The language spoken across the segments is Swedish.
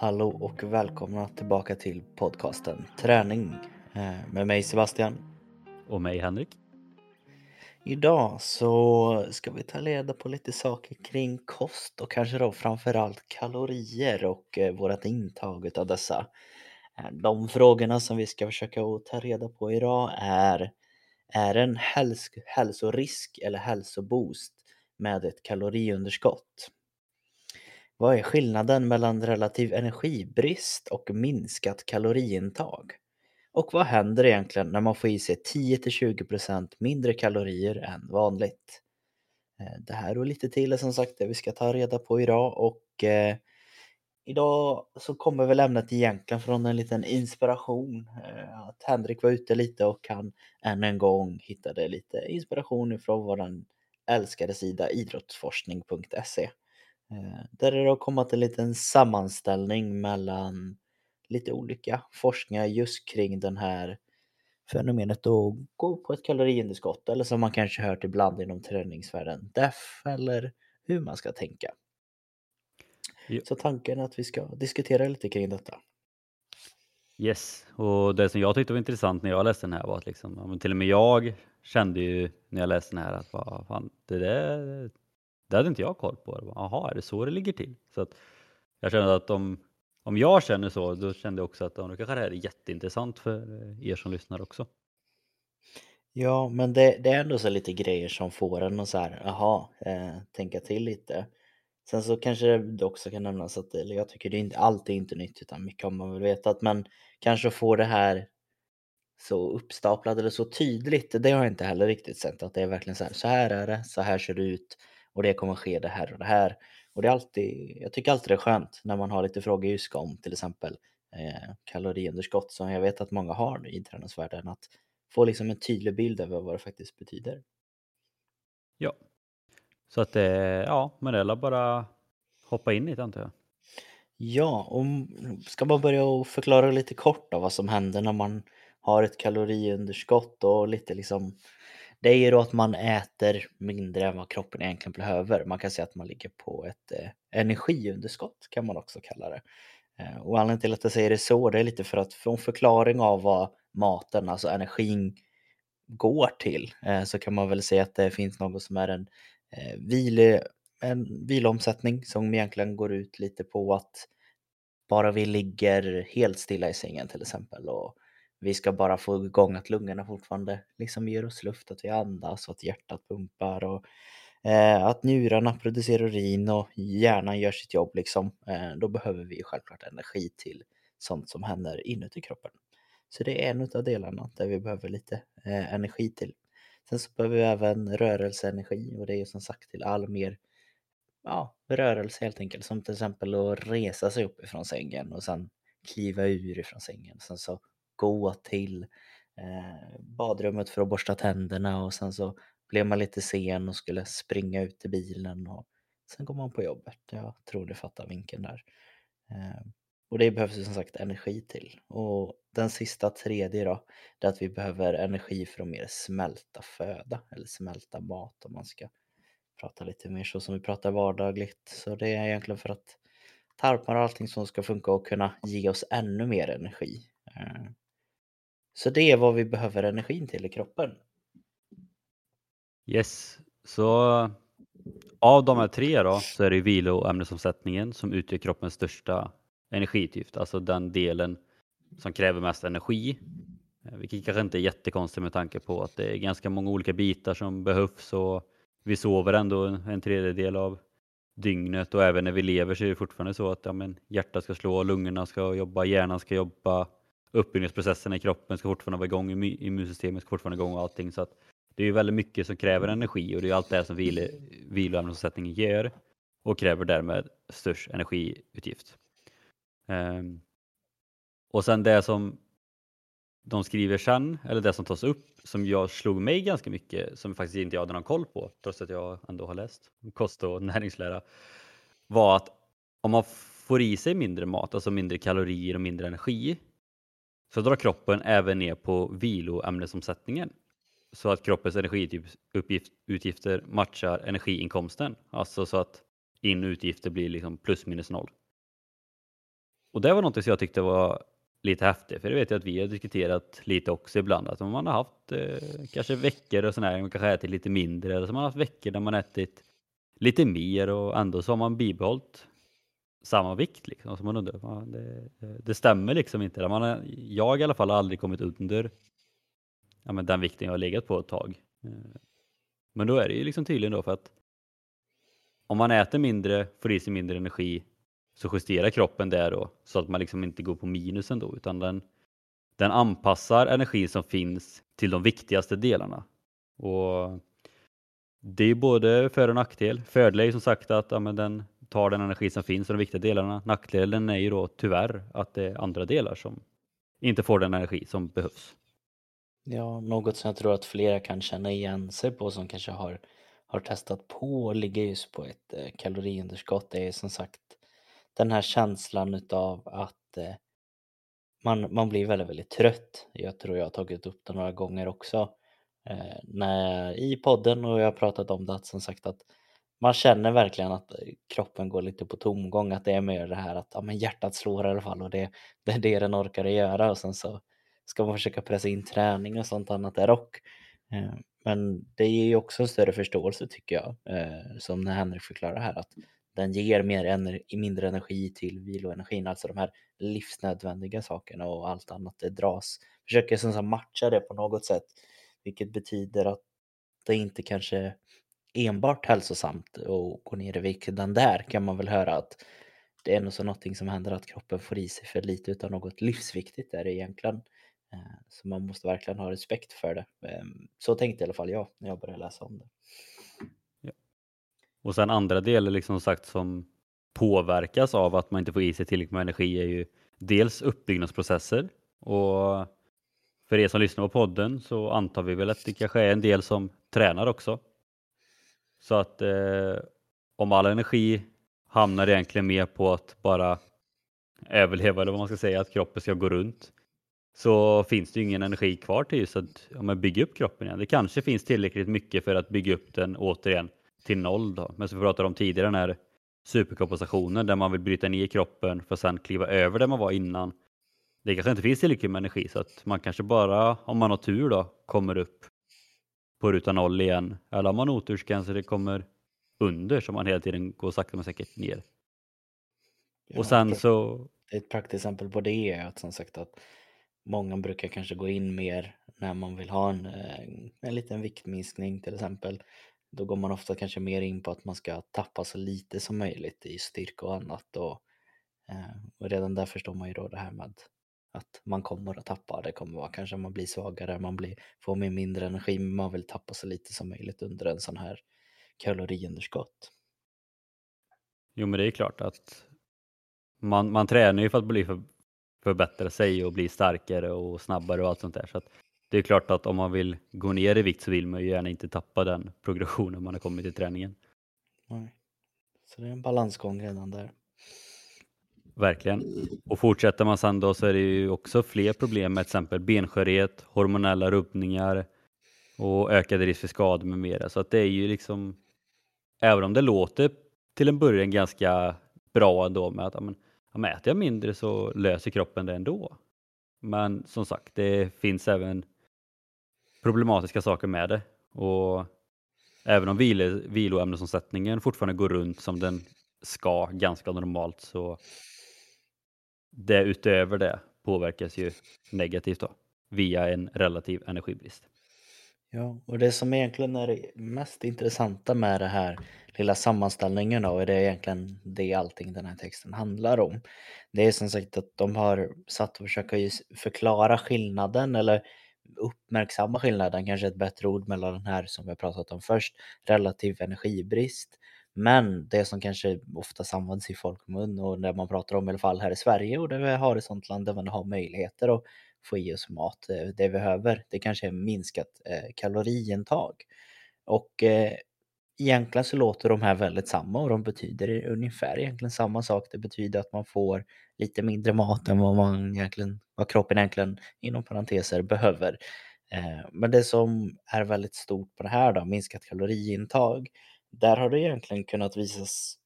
Hallå och välkomna tillbaka till podcasten Träning eh, med mig Sebastian. Och mig Henrik. Idag så ska vi ta reda på lite saker kring kost och kanske då framförallt kalorier och eh, vårt intag av dessa. Eh, de frågorna som vi ska försöka ta reda på idag är Är en häls hälsorisk eller hälsoboost med ett kaloriunderskott? Vad är skillnaden mellan relativ energibrist och minskat kaloriintag? Och vad händer egentligen när man får i sig 10-20% mindre kalorier än vanligt? Eh, det här och lite till är som sagt det vi ska ta reda på idag och eh, idag så kommer väl ämnet egentligen från en liten inspiration. Eh, att Henrik var ute lite och han än en gång hittade lite inspiration ifrån våran älskade sida idrottsforskning.se. Eh, där det har kommit en liten sammanställning mellan lite olika forskningar just kring den här fenomenet att gå på ett kaloriunderskott eller som man kanske hört ibland inom träningsvärlden, DEF eller hur man ska tänka. Jo. Så tanken är att vi ska diskutera lite kring detta. Yes, och det som jag tyckte var intressant när jag läste den här var att liksom, till och med jag kände ju när jag läste den här att fan, det där det hade inte jag koll på. Jaha, är det så det ligger till? Så att jag kände att om, om jag känner så, då kände jag också att ja, kanske det här är jätteintressant för eh, er som lyssnar också. Ja, men det, det är ändå så lite grejer som får en att så här, aha, eh, tänka till lite. Sen så kanske det också kan nämnas att, eller jag tycker det är inte, allt är inte nytt utan mycket har man väl vetat, men kanske få det här så uppstaplat eller så tydligt, det har jag inte heller riktigt sett att det är verkligen så här, så här är det, så här ser det ut och det kommer ske det här och det här. Och det är alltid, jag tycker alltid det är skönt när man har lite frågor just om till exempel eh, kaloriunderskott som jag vet att många har i träningsvärlden. Att få liksom en tydlig bild över vad det faktiskt betyder. Ja, så att det, ja, men det är bara hoppa in i det antar jag. Ja, och ska man börja förklara lite kort av vad som händer när man har ett kaloriunderskott och lite liksom det är ju då att man äter mindre än vad kroppen egentligen behöver. Man kan säga att man ligger på ett eh, energiunderskott kan man också kalla det. Eh, och anledningen till att jag säger det så, det är lite för att få en förklaring av vad maten, alltså energin, går till. Eh, så kan man väl säga att det finns något som är en, eh, vile, en vilomsättning som egentligen går ut lite på att bara vi ligger helt stilla i sängen till exempel och vi ska bara få igång att lungorna fortfarande liksom ger oss luft, att vi andas och att hjärtat pumpar och eh, att njurarna producerar urin och hjärnan gör sitt jobb liksom. Eh, då behöver vi självklart energi till sånt som händer inuti kroppen. Så det är en av delarna där vi behöver lite eh, energi till. Sen så behöver vi även rörelseenergi och det är ju som sagt till all mer ja, rörelse helt enkelt. Som till exempel att resa sig upp ifrån sängen och sen kliva ur ifrån sängen. Sen så gå till eh, badrummet för att borsta tänderna och sen så blev man lite sen och skulle springa ut till bilen och sen går man på jobbet. Jag tror du fattar vinkeln där. Eh, och det behövs ju som sagt energi till. Och den sista tredje då, det är att vi behöver energi för att mer smälta föda eller smälta mat om man ska prata lite mer så som vi pratar vardagligt. Så det är egentligen för att tarmar och allting som ska funka och kunna ge oss ännu mer energi. Eh, så det är vad vi behöver energin till i kroppen. Yes, så av de här tre då så är det viloämnesomsättningen som utgör kroppens största energiutgift, alltså den delen som kräver mest energi. Eh, vilket kanske inte är jättekonstigt med tanke på att det är ganska många olika bitar som behövs och vi sover ändå en tredjedel av dygnet och även när vi lever så är det fortfarande så att ja, men hjärtat ska slå, lungorna ska jobba, hjärnan ska jobba, uppbyggnadsprocessen i kroppen ska fortfarande vara igång, immunsystemet ska fortfarande vara igång och allting. Så att det är ju väldigt mycket som kräver energi och det är allt det som vil, viloämnesomsättningen gör och kräver därmed störst energiutgift. Um, och sen det som de skriver sen, eller det som tas upp, som jag slog mig ganska mycket, som faktiskt inte jag hade någon koll på, trots att jag ändå har läst kost och näringslära, var att om man får i sig mindre mat, alltså mindre kalorier och mindre energi, så drar kroppen även ner på viloämnesomsättningen så att kroppens energiutgifter matchar energiinkomsten. Alltså så att in och utgifter blir liksom plus minus noll. Och det var något som jag tyckte var lite häftigt, för det vet jag att vi har diskuterat lite också ibland, att om man har haft eh, kanske veckor och sådär, man kanske ätit lite mindre, eller så man har haft veckor där man ätit lite mer och ändå så har man bibehållit samma vikt liksom. Så man undrar, fan, det, det stämmer liksom inte. Man har, jag i alla fall har aldrig kommit under ja, men den vikten jag har legat på ett tag. Eh, men då är det ju liksom tydligen då för att om man äter mindre, får i sig mindre energi, så justerar kroppen det då så att man liksom inte går på minus ändå utan den, den anpassar energin som finns till de viktigaste delarna. Och Det är både för och nackdel. Fördel är ju som sagt att ja, men den tar den energi som finns i de viktiga delarna. Nackdelen är ju då tyvärr att det är andra delar som inte får den energi som behövs. Ja, något som jag tror att flera kan känna igen sig på som kanske har, har testat på och ligger just på ett eh, kaloriunderskott är ju som sagt den här känslan utav att eh, man, man blir väldigt, väldigt trött. Jag tror jag har tagit upp det några gånger också eh, när, i podden och jag har pratat om det att som sagt att man känner verkligen att kroppen går lite på tomgång, att det är mer det här att ja, men hjärtat slår i alla fall och det, det är det den orkar göra och sen så ska man försöka pressa in träning och sånt annat där och. Eh, men det ger ju också en större förståelse tycker jag, eh, som när Henrik förklarar här att den ger mer ener mindre energi till viloenergin, alltså de här livsnödvändiga sakerna och allt annat det dras. Försöker som sagt matcha det på något sätt, vilket betyder att det inte kanske enbart hälsosamt att gå ner i vikt. Den där kan man väl höra att det är nog så någonting som händer att kroppen får i sig för lite utav något livsviktigt är det egentligen. Eh, så man måste verkligen ha respekt för det. Ehm, så tänkte i alla fall jag när jag började läsa om det. Ja. Och sen andra delar liksom sagt som påverkas av att man inte får i sig tillräckligt med energi är ju dels uppbyggnadsprocesser och för er som lyssnar på podden så antar vi väl att det kanske är en del som tränar också. Så att eh, om all energi hamnar egentligen mer på att bara överleva eller vad man ska säga, att kroppen ska gå runt så finns det ju ingen energi kvar till just att ja, bygga upp kroppen igen. Det kanske finns tillräckligt mycket för att bygga upp den återigen till noll då. Men som vi pratade om tidigare den här superkompensationen där man vill bryta ner kroppen för att sedan kliva över där man var innan. Det kanske inte finns tillräckligt med energi så att man kanske bara, om man har tur då, kommer upp på ruta noll igen. Eller om man har otur så kanske det kommer under så man hela tiden går sakta men säkert ner. Ja, och sen så... Ett praktiskt exempel på det är att som sagt att många brukar kanske gå in mer när man vill ha en, eh, en liten viktminskning till exempel. Då går man ofta kanske mer in på att man ska tappa så lite som möjligt i styrka och annat. Och, eh, och redan där förstår man ju då det här med att man kommer att tappa. Det kommer vara kanske man blir svagare, man blir, får med mindre energi, men man vill tappa så lite som möjligt under en sån här kaloriunderskott. Jo, men det är klart att man, man tränar ju för att bli för, förbättra sig och bli starkare och snabbare och allt sånt där. Så det är klart att om man vill gå ner i vikt så vill man ju gärna inte tappa den progressionen man har kommit i träningen. Nej. Så det är en balansgång redan där. Verkligen. Och fortsätter man sen då så är det ju också fler problem med till exempel benskörhet, hormonella rubbningar och ökad risk för skador med mera. Så att det är ju liksom, även om det låter till en början ganska bra ändå med att ja, men, ja, äter jag mindre så löser kroppen det ändå. Men som sagt, det finns även problematiska saker med det. Och även om vilo, viloämnesomsättningen fortfarande går runt som den ska ganska normalt så det utöver det påverkas ju negativt då, via en relativ energibrist. Ja, och det som egentligen är det mest intressanta med det här lilla sammanställningen då, är det egentligen det allting den här texten handlar om. Det är som sagt att de har satt och försöka förklara skillnaden eller uppmärksamma skillnaden, kanske ett bättre ord mellan den här som vi har pratat om först, relativ energibrist men det som kanske oftast används i folkmun och när man pratar om i alla fall här i Sverige och där vi har ett sånt land där man har möjligheter att få i oss mat, eh, det vi behöver, det kanske är minskat eh, kaloriintag. Och eh, egentligen så låter de här väldigt samma och de betyder ungefär egentligen samma sak. Det betyder att man får lite mindre mat än vad, man egentligen, vad kroppen egentligen inom parenteser behöver. Eh, men det som är väldigt stort på det här då, minskat kaloriintag, där har det egentligen kunnat visas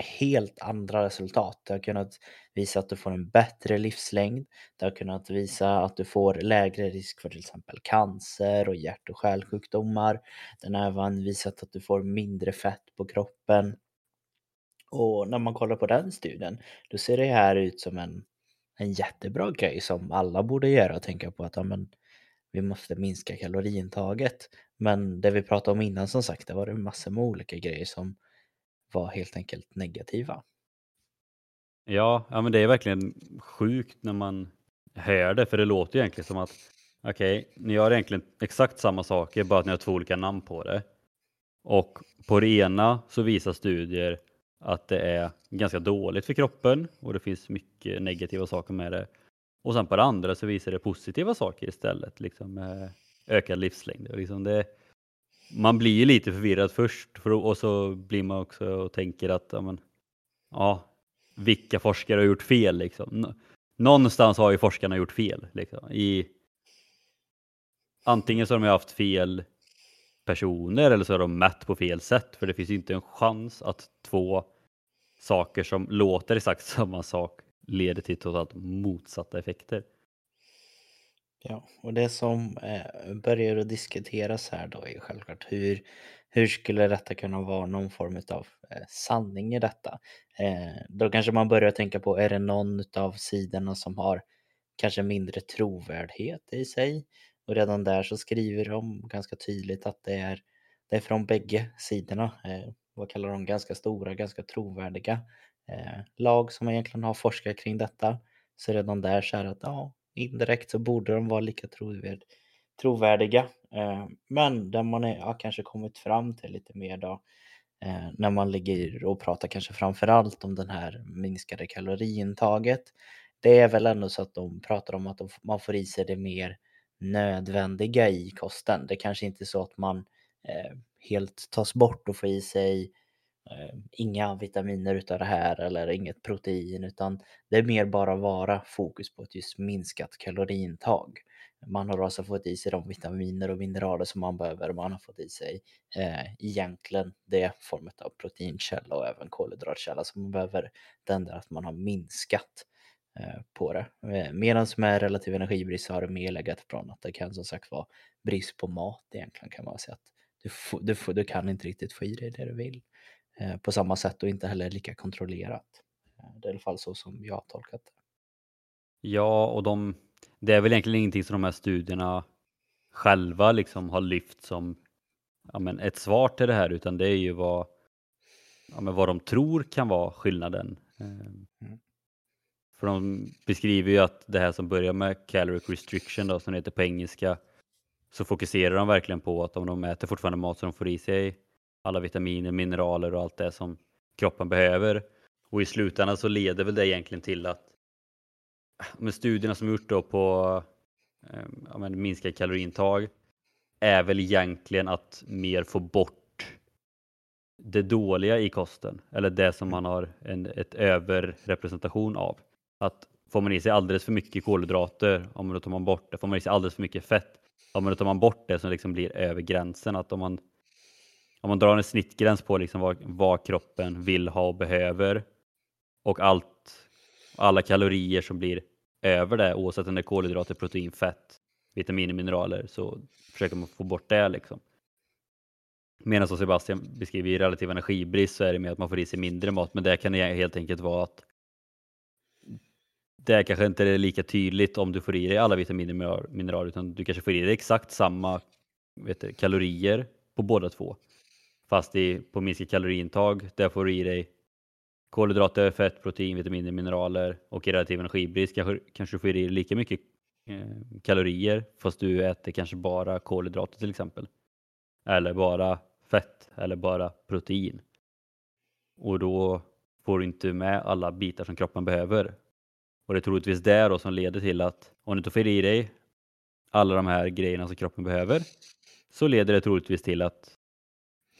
helt andra resultat. Det har kunnat visa att du får en bättre livslängd. Det har kunnat visa att du får lägre risk för till exempel cancer och hjärt och kärlsjukdomar. Den har även visat att du får mindre fett på kroppen. Och när man kollar på den studien, då ser det här ut som en, en jättebra grej som alla borde göra och tänka på att ja, men, vi måste minska kaloriintaget. Men det vi pratade om innan som sagt, det var det massor med olika grejer som var helt enkelt negativa. Ja, ja men det är verkligen sjukt när man hör det, för det låter ju egentligen som att okej, okay, ni gör egentligen exakt samma saker, bara att ni har två olika namn på det. Och på det ena så visar studier att det är ganska dåligt för kroppen och det finns mycket negativa saker med det. Och sen på det andra så visar det positiva saker istället, liksom eh, ökad livslängd. Och liksom det, man blir ju lite förvirrad först för, och så blir man också och tänker att ja, men, ja, vilka forskare har gjort fel liksom. Någonstans har ju forskarna gjort fel. Liksom. I, antingen så har de haft fel personer eller så har de mätt på fel sätt för det finns ju inte en chans att två saker som låter exakt samma sak leder till totalt motsatta effekter. Ja, och det som eh, börjar att diskuteras här då är självklart hur, hur skulle detta kunna vara någon form av eh, sanning i detta? Eh, då kanske man börjar tänka på, är det någon av sidorna som har kanske mindre trovärdighet i sig? Och redan där så skriver de ganska tydligt att det är, det är från bägge sidorna. Vad kallar de ganska stora, ganska trovärdiga Eh, lag som egentligen har forskat kring detta. Så redan där så är det att ja, indirekt så borde de vara lika trovärd, trovärdiga. Eh, men där man är, har kanske kommit fram till lite mer då eh, när man ligger och pratar kanske framförallt om den här minskade kaloriintaget. Det är väl ändå så att de pratar om att man får i sig det mer nödvändiga i kosten. Det kanske inte är så att man eh, helt tas bort och får i sig Eh, inga vitaminer utav det här eller inget protein utan det är mer bara vara fokus på ett just minskat kaloriintag. Man har alltså fått i sig de vitaminer och mineraler som man behöver. Man har fått i sig eh, egentligen det formet av proteinkälla och även kolhydratkälla som man behöver. Det enda är att man har minskat eh, på det. Eh, Medan med relativ energibrist så har det mer legat från att det kan som sagt vara brist på mat egentligen kan man säga att du, du, du kan inte riktigt få i dig det du vill. Eh, på samma sätt och inte heller lika kontrollerat. Eh, det är i alla fall så som jag har tolkat det. Ja, och de, det är väl egentligen ingenting som de här studierna själva liksom har lyft som ja, men ett svar till det här, utan det är ju vad, ja, men vad de tror kan vara skillnaden. Eh, mm. För de beskriver ju att det här som börjar med caloric restriction då, som det heter på engelska, så fokuserar de verkligen på att om de äter fortfarande mat så de får i sig alla vitaminer, mineraler och allt det som kroppen behöver. Och i slutändan så leder väl det egentligen till att med studierna som gjort då på ehm, ja, men minskad kaloriintag är väl egentligen att mer få bort det dåliga i kosten eller det som man har en ett överrepresentation av. Att får man i sig alldeles för mycket kolhydrater, om då tar man bort det. Får man i sig alldeles för mycket fett, om då tar man bort det som liksom blir över gränsen. Att om man om man drar en snittgräns på liksom vad, vad kroppen vill ha och behöver och allt, alla kalorier som blir över det, oavsett om det är kolhydrater, protein, fett, vitaminer, mineraler, så försöker man få bort det. Liksom. Medan som Sebastian beskriver i relativ energibrist så är det mer att man får i sig mindre mat, men det kan helt enkelt vara att det kanske inte är lika tydligt om du får i dig alla vitaminer och mineraler, utan du kanske får i dig exakt samma vet du, kalorier på båda två. Fast i, på minskat kaloriintag, där får du i dig kolhydrater, fett, protein, vitaminer, mineraler och i relativ energibrist kanske, kanske du får i dig lika mycket eh, kalorier fast du äter kanske bara kolhydrater till exempel. Eller bara fett eller bara protein. Och då får du inte med alla bitar som kroppen behöver. Och det är troligtvis det då som leder till att om du inte får i dig alla de här grejerna som kroppen behöver så leder det troligtvis till att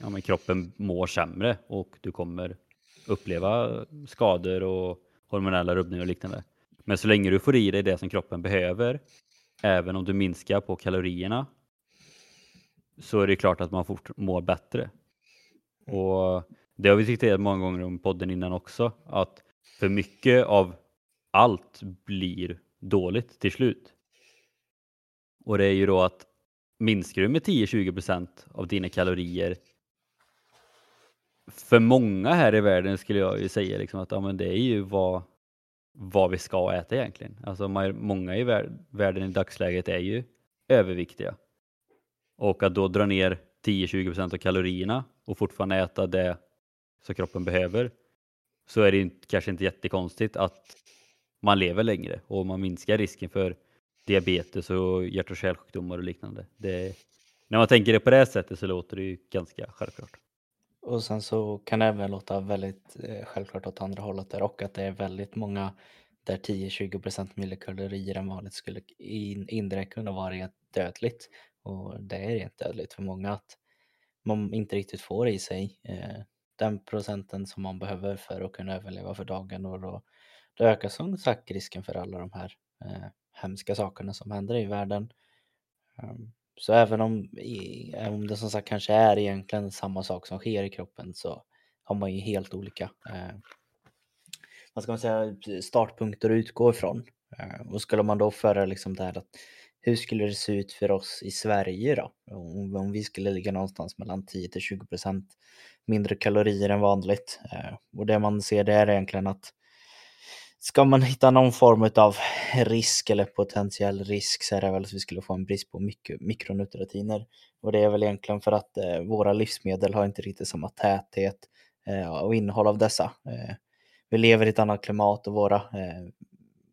ja, men kroppen mår sämre och du kommer uppleva skador och hormonella rubbningar och liknande. Men så länge du får i dig det som kroppen behöver, även om du minskar på kalorierna, så är det klart att man fort mår bättre. Och det har vi diskuterat många gånger om podden innan också, att för mycket av allt blir dåligt till slut. Och det är ju då att minskar du med 10-20% av dina kalorier för många här i världen skulle jag ju säga liksom att ja, men det är ju vad, vad vi ska äta egentligen. Alltså många i världen i dagsläget är ju överviktiga. Och att då dra ner 10-20% av kalorierna och fortfarande äta det som kroppen behöver så är det kanske inte jättekonstigt att man lever längre och man minskar risken för diabetes och hjärt och kärlsjukdomar och liknande. Det, när man tänker det på det sättet så låter det ju ganska självklart. Och sen så kan det även låta väldigt eh, självklart åt andra hållet där och att det är väldigt många där 10-20% millikalorier än vanligt skulle in, indirekt kunna vara rent dödligt. Och det är rent dödligt för många att man inte riktigt får i sig eh, den procenten som man behöver för att kunna överleva för dagen och då, då ökar som sagt risken för alla de här eh, hemska sakerna som händer i världen. Um, så även om, om det som sagt kanske är egentligen samma sak som sker i kroppen så har man ju helt olika eh, vad ska man säga, startpunkter att utgå ifrån. Eh, och skulle man då föra liksom det här att hur skulle det se ut för oss i Sverige då? Om, om vi skulle ligga någonstans mellan 10 till 20 procent mindre kalorier än vanligt. Eh, och det man ser det är egentligen att ska man hitta någon form av risk eller potentiell risk så är det väl att vi skulle få en brist på mik mikronutratiner. Och det är väl egentligen för att eh, våra livsmedel har inte riktigt samma täthet eh, och innehåll av dessa. Eh, vi lever i ett annat klimat och våra eh,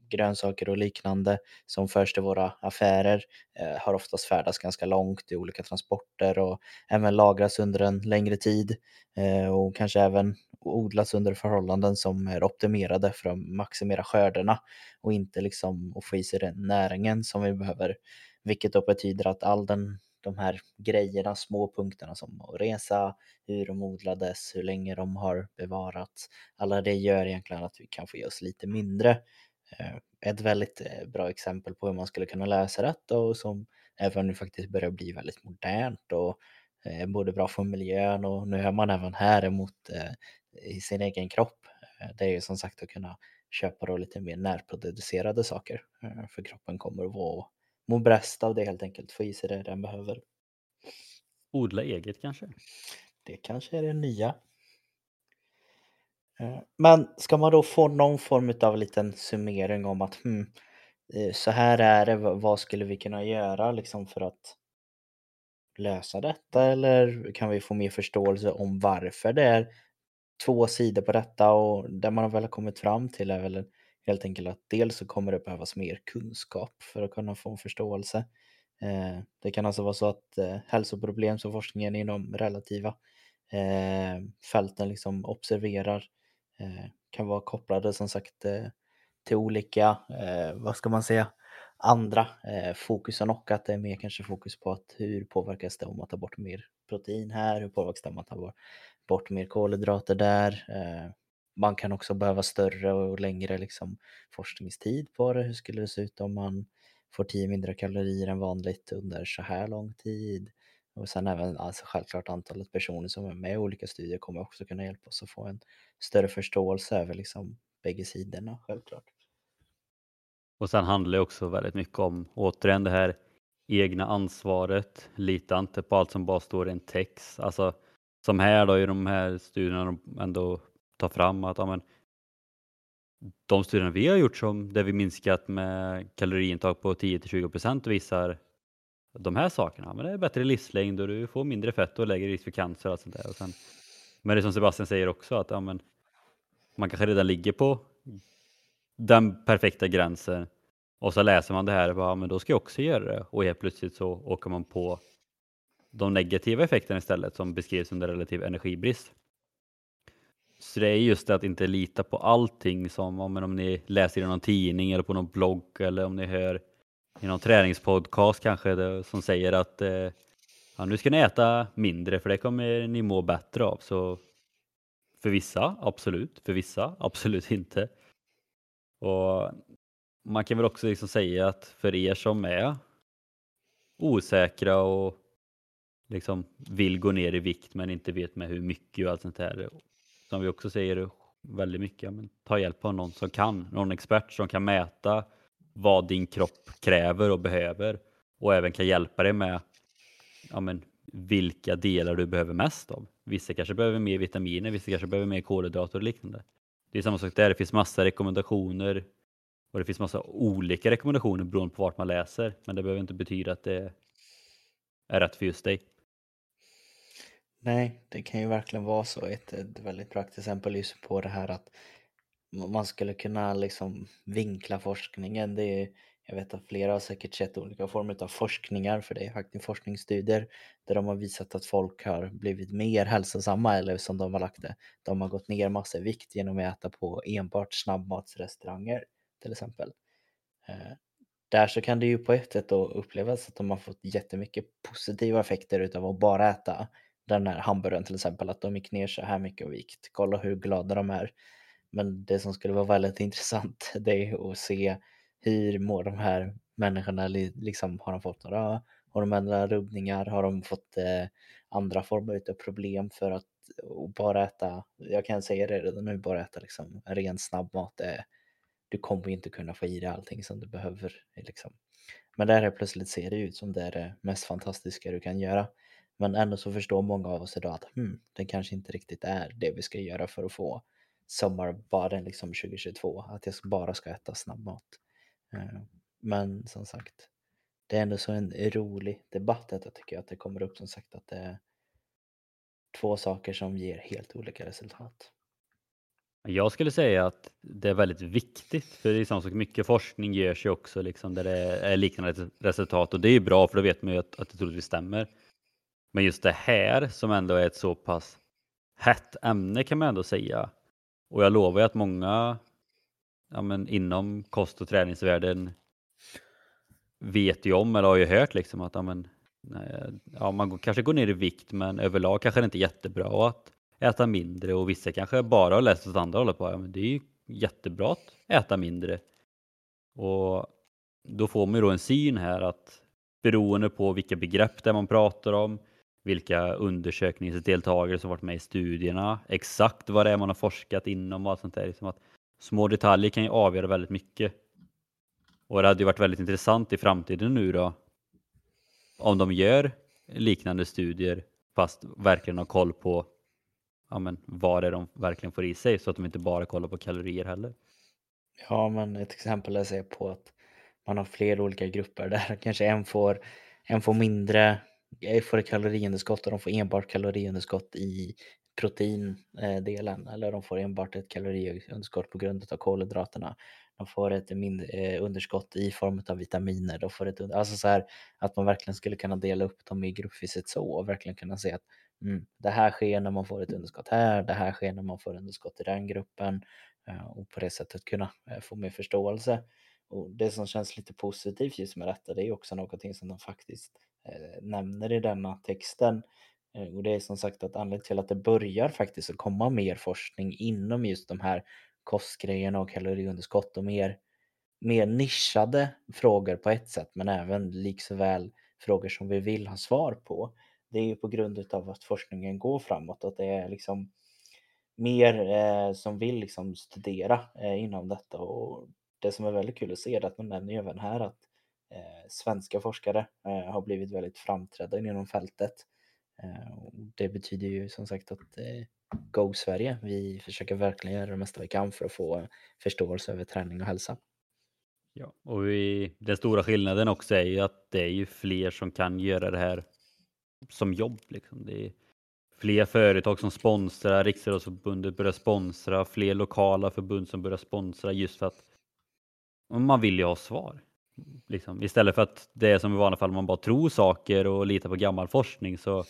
grönsaker och liknande som förs till våra affärer eh, har oftast färdats ganska långt i olika transporter och även lagras under en längre tid eh, och kanske även odlas under förhållanden som är optimerade för att maximera skördarna och inte liksom att få i sig den näringen som vi behöver. Vilket då betyder att all den de här grejerna, små punkterna som att resa, hur de odlades, hur länge de har bevarats. Alla det gör egentligen att vi kan få i oss lite mindre. Eh, ett väldigt eh, bra exempel på hur man skulle kunna lösa detta och som även nu faktiskt börjar bli väldigt modernt och eh, både bra för miljön och nu hör man även här emot i sin egen kropp. Det är ju som sagt att kunna köpa då lite mer närproducerade saker för kroppen kommer att vara må bäst av det helt enkelt, få i sig det den behöver. Odla eget kanske? Det kanske är det nya. Eh, men ska man då få någon form av liten summering om att hmm, eh, så här är det, vad skulle vi kunna göra liksom för att lösa detta eller kan vi få mer förståelse om varför det är två sidor på detta och det man väl har kommit fram till är väl helt enkelt att dels så kommer det behövas mer kunskap för att kunna få en förståelse. Eh, det kan alltså vara så att eh, hälsoproblem som forskningen inom relativa eh, fälten liksom observerar kan vara kopplade som sagt till olika, vad ska man säga, andra eh, fokusen och att det är mer kanske fokus på att hur påverkas det om man tar bort mer protein här, hur påverkas det om man tar bort mer kolhydrater där. Eh, man kan också behöva större och längre liksom forskningstid på det. Hur skulle det se ut om man får 10 mindre kalorier än vanligt under så här lång tid? Och sen även alltså självklart antalet personer som är med i olika studier kommer också kunna hjälpa oss att få en större förståelse över liksom bägge sidorna självklart. Och sen handlar det också väldigt mycket om återigen det här egna ansvaret. Lita inte på allt som bara står i en text. Alltså som här då i de här studierna de ändå tar fram att ja, men, de studierna vi har gjort som där vi minskat med kaloriintag på 10 till 20 procent visar de här sakerna. Men det är bättre livslängd och du får mindre fett och lägre risk för cancer och allt sånt där. Och sen, men det är som Sebastian säger också att ja, men, man kanske redan ligger på den perfekta gränsen och så läser man det här och bara, men då ska jag också göra det och helt plötsligt så åker man på de negativa effekterna istället som beskrivs under relativ energibrist. Så det är just det att inte lita på allting som om, om ni läser i någon tidning eller på någon blogg eller om ni hör i någon träningspodcast kanske det, som säger att eh, ja, nu ska ni äta mindre för det kommer ni må bättre av. Så för vissa, absolut. För vissa, absolut inte. Och man kan väl också liksom säga att för er som är osäkra och liksom vill gå ner i vikt men inte vet med hur mycket och allt sånt där. som vi också säger väldigt mycket, men ta hjälp av någon som kan, någon expert som kan mäta vad din kropp kräver och behöver och även kan hjälpa dig med ja, men, vilka delar du behöver mest av. Vissa kanske behöver mer vitaminer, vissa kanske behöver mer kolhydrater och liknande. Det är samma sak där, det finns massa rekommendationer och det finns massa olika rekommendationer beroende på vart man läser, men det behöver inte betyda att det är rätt för just dig. Nej, det kan ju verkligen vara så. Ett, ett väldigt praktiskt exempel just på det här att man skulle kunna liksom vinkla forskningen. Det är, jag vet att flera har säkert sett olika former av forskningar, för det är faktiskt forskningsstudier där de har visat att folk har blivit mer hälsosamma, eller som de har lagt det, de har gått ner massa vikt genom att äta på enbart snabbmatsrestauranger till exempel. Eh, där så kan det ju på ett sätt då upplevas att de har fått jättemycket positiva effekter utav att bara äta den här hamburgaren till exempel, att de gick ner så här mycket i vikt. Kolla hur glada de är. Men det som skulle vara väldigt intressant det är att se hur mår de här människorna, liksom har de fått några hormonella rubbningar, har de fått eh, andra former av problem för att eh, bara äta, jag kan säga det redan nu, bara äta liksom ren snabbmat, eh, du kommer inte kunna få i dig allting som du behöver. Liksom. Men där helt plötsligt ser det ut som det är det mest fantastiska du kan göra. Men ändå så förstår många av oss idag att hmm, det kanske inte riktigt är det vi ska göra för att få sommarbaden liksom 2022. Att jag bara ska äta snabbmat. Eh, men som sagt, det är ändå så en rolig debatt att jag tycker att det kommer upp som sagt att det är två saker som ger helt olika resultat. Jag skulle säga att det är väldigt viktigt, för det är som sagt mycket forskning görs ju också liksom där det är liknande resultat och det är ju bra för då vet man ju att, att det troligtvis stämmer. Men just det här som ändå är ett så pass hett ämne kan man ändå säga. Och jag lovar ju att många ja, men inom kost och träningsvärlden vet ju om eller har ju hört liksom att ja, men, ja, man kanske går ner i vikt men överlag kanske det inte är jättebra att äta mindre och vissa kanske bara har läst åt andra hållet på ja, men det är ju jättebra att äta mindre. Och då får man ju då en syn här att beroende på vilka begrepp det man pratar om, vilka undersökningsdeltagare som varit med i studierna, exakt vad det är man har forskat inom och allt sånt där. Liksom att små detaljer kan ju avgöra väldigt mycket. Och det hade ju varit väldigt intressant i framtiden nu då om de gör liknande studier fast verkligen har koll på ja, men vad det är de verkligen får i sig så att de inte bara kollar på kalorier heller. Ja, men ett exempel jag ser på att man har fler olika grupper där kanske en får, en får mindre eh, får ett kaloriunderskott och de får enbart kaloriunderskott i proteindelen eller de får enbart ett kaloriunderskott på grund av kolhydraterna. De får ett eh, underskott i form av vitaminer. De får ett, alltså så här, att man verkligen skulle kunna dela upp dem i gruppviset så och verkligen kunna se att mm, det här sker när man får ett underskott här, det här sker när man får underskott i den gruppen eh, och på det sättet kunna eh, få mer förståelse. Och det som känns lite positivt just med detta, det är också någonting som de faktiskt nämner i denna texten. Eh, och det är som sagt att anledningen till att det börjar faktiskt att komma mer forskning inom just de här kostgrejerna och kaloriunderskott och mer, mer nischade frågor på ett sätt men även likväl frågor som vi vill ha svar på. Det är ju på grund av att forskningen går framåt att det är liksom mer eh, som vill liksom studera eh, inom detta och det som är väldigt kul att se är att man nämner även här att eh, svenska forskare eh, har blivit väldigt framträdande inom fältet. Eh, det betyder ju som sagt att eh, Go Sverige, vi försöker verkligen göra det mesta vi kan för att få förståelse över träning och hälsa. Ja, och vi, den stora skillnaden också är ju att det är ju fler som kan göra det här som jobb. Liksom. Det är fler företag som sponsrar, Riksidrottsförbundet börjar sponsra, fler lokala förbund som börjar sponsra just för att man vill ju ha svar. Liksom, istället för att det är som i vanliga fall man bara tror saker och litar på gammal forskning så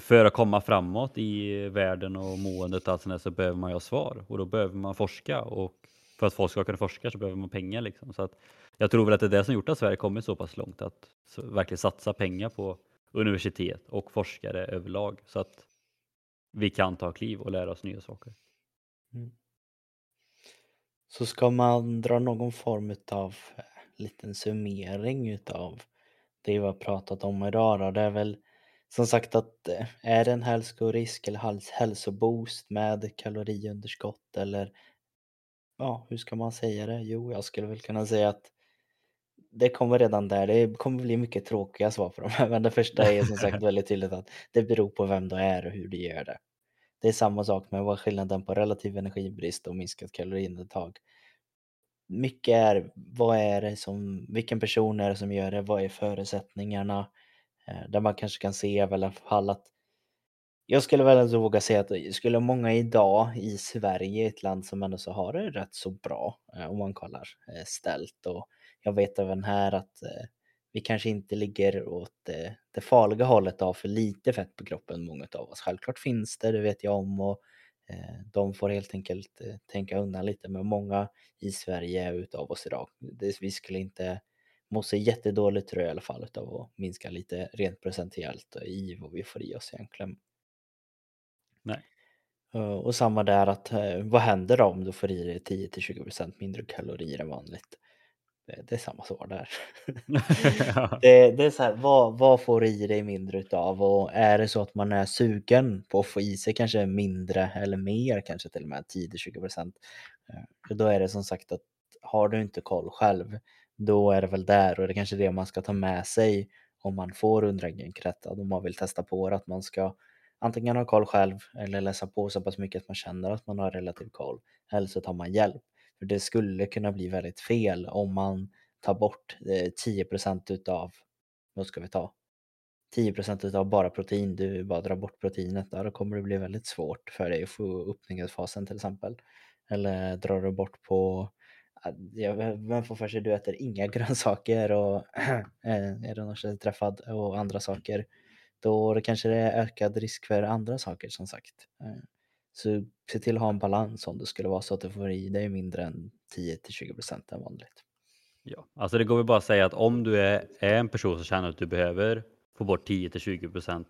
för att komma framåt i världen och måendet och allt sånt så behöver man ju ha svar och då behöver man forska och för att folk ska kunna forska så behöver man pengar. Liksom. Så att jag tror väl att det är det som gjort att Sverige kommit så pass långt att verkligen satsa pengar på universitet och forskare överlag så att vi kan ta kliv och lära oss nya saker. Mm. Så ska man dra någon form av liten summering utav det vi har pratat om idag då. Det är väl som sagt att eh, är det en hälsorisk eller häls- hälsoboost med kaloriunderskott eller ja, hur ska man säga det? Jo, jag skulle väl kunna säga att det kommer redan där. Det kommer bli mycket tråkiga svar på de här, men det första är som sagt väldigt tydligt att det beror på vem du är och hur du gör det. Det är samma sak med vad skillnaden på relativ energibrist och minskat kaloriintag. Mycket är vad är det som, vilken person är det som gör det, vad är förutsättningarna? Eh, där man kanske kan se i alla fall att jag skulle väl ändå våga säga att eh, skulle många idag i Sverige, ett land som ändå så har det rätt så bra eh, om man kollar ställt och jag vet även här att vi kanske inte ligger åt det, det farliga hållet av för lite fett på kroppen, många av oss. Självklart finns det, det vet jag om och de får helt enkelt eh, tänka undan lite, men många i Sverige utav oss idag, vi skulle inte må så jättedåligt tror jag i alla fall utav att minska lite rent procentuellt i vad vi får i oss egentligen. Nej. Eh, Och samma där att eh, vad händer då om du får i dig 10-20% mindre kalorier än vanligt? Det, är samma svar där. Det, det är så här, vad, vad får du i dig mindre utav? Och är det så att man är sugen på att få i sig kanske mindre eller mer, kanske till och med 10-20%, eh, då är det som sagt att har du inte koll själv, då är det väl där och det är kanske det man ska ta med sig om man får undrängningsrätt, om man vill testa på det, att man ska antingen ha koll själv eller läsa på så pass mycket att man känner att man har relativ koll, eller så tar man hjälp. För det skulle kunna bli väldigt fel om man tar bort eh, 10% utav, vad ska vi ta? 10% utav bara protein, du bara drar bort proteinet, då kommer det bli väldigt svårt för dig att få uppbyggnadsfasen till exempel. Eller drar du bort på, ah, ja, vem får för sig du äter inga grönsaker och eh, är det träffad och andra saker, då kanske det är ökad risk för andra saker som sagt. Eh. Så se till att ha en balans om det skulle vara så att du får i dig mindre än 10-20% än vanligt. Ja, alltså det går väl bara att säga att om du är, är en person som känner att du behöver få bort 10 till 20 procent.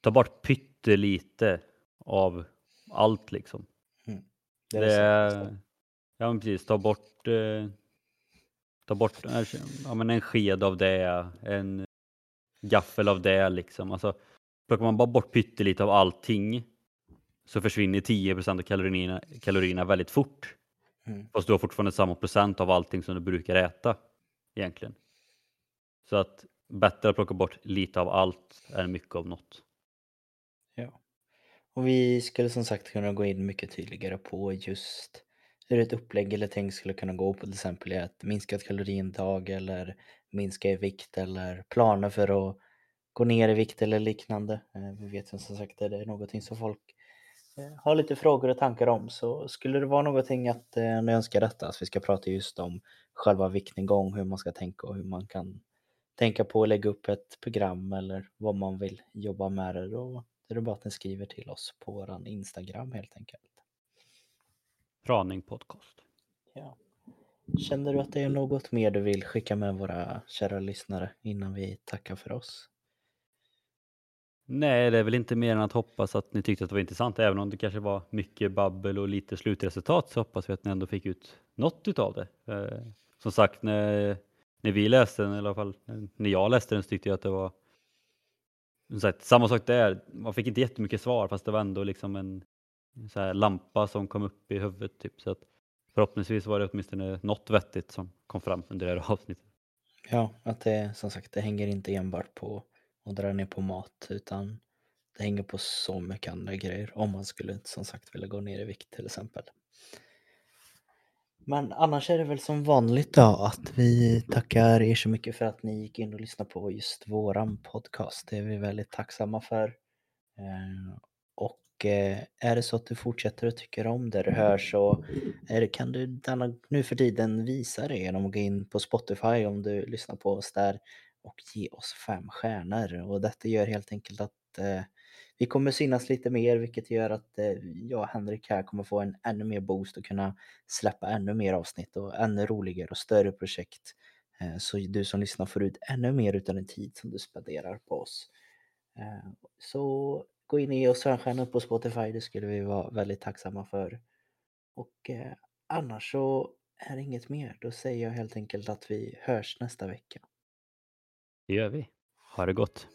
Ta bort pyttelite av allt liksom. Det Det är så. är, ja men precis, ta bort, eh, ta bort ja, men en sked av det, en gaffel av det liksom. Alltså, plockar man bara bort pyttelite av allting så försvinner 10 procent av kalorierna, kalorierna väldigt fort. Mm. Fast du har fortfarande samma procent av allting som du brukar äta egentligen. Så att bättre att plocka bort lite av allt än mycket av något. Ja. Och vi skulle som sagt kunna gå in mycket tydligare på just hur ett upplägg eller tänk skulle kunna gå på till exempel i ett minskat kaloriintag eller minska i vikt eller planer för att gå ner i vikt eller liknande. Eh, Vi vet ju som sagt att det är någonting som folk har lite frågor och tankar om så skulle det vara någonting att eh, ni önskar detta, att vi ska prata just om själva viktnedgång, hur man ska tänka och hur man kan tänka på att lägga upp ett program eller vad man vill jobba med det, då är det bara att ni skriver till oss på våran Instagram helt enkelt. Praning podcast. Ja. Känner du att det är något mer du vill skicka med våra kära lyssnare innan vi tackar för oss? Nej, det är väl inte mer än att hoppas att ni tyckte att det var intressant. Även om det kanske var mycket babbel och lite slutresultat så hoppas vi att ni ändå fick ut något utav det. Eh, som sagt, när, när vi läste den, i alla fall när jag läste den så tyckte jag att det var sagt, samma sak där. Man fick inte jättemycket svar fast det var ändå liksom en så här lampa som kom upp i huvudet. Typ. Så att förhoppningsvis var det åtminstone något vettigt som kom fram under det här avsnittet. Ja, att det som sagt, det hänger inte enbart på och dra ner på mat utan det hänger på så mycket andra grejer om man skulle som sagt vilja gå ner i vikt till exempel. Men annars är det väl som vanligt då att vi tackar er så mycket för att ni gick in och lyssnade på just våran podcast. Det är vi väldigt tacksamma för. Eh, och eh, är det så att du fortsätter att tycka om det du hör så är det, kan du denna, nu för tiden visa det genom att gå in på Spotify om du lyssnar på oss där och ge oss fem stjärnor. Och detta gör helt enkelt att eh, vi kommer synas lite mer vilket gör att eh, jag och Henrik här kommer få en ännu mer boost och kunna släppa ännu mer avsnitt och ännu roligare och större projekt. Eh, så du som lyssnar får ut ännu mer utav den tid som du spenderar på oss. Eh, så gå in och ge oss fem stjärnor på Spotify, det skulle vi vara väldigt tacksamma för. Och eh, annars så är det inget mer. Då säger jag helt enkelt att vi hörs nästa vecka. Det gör vi. Ha det gott.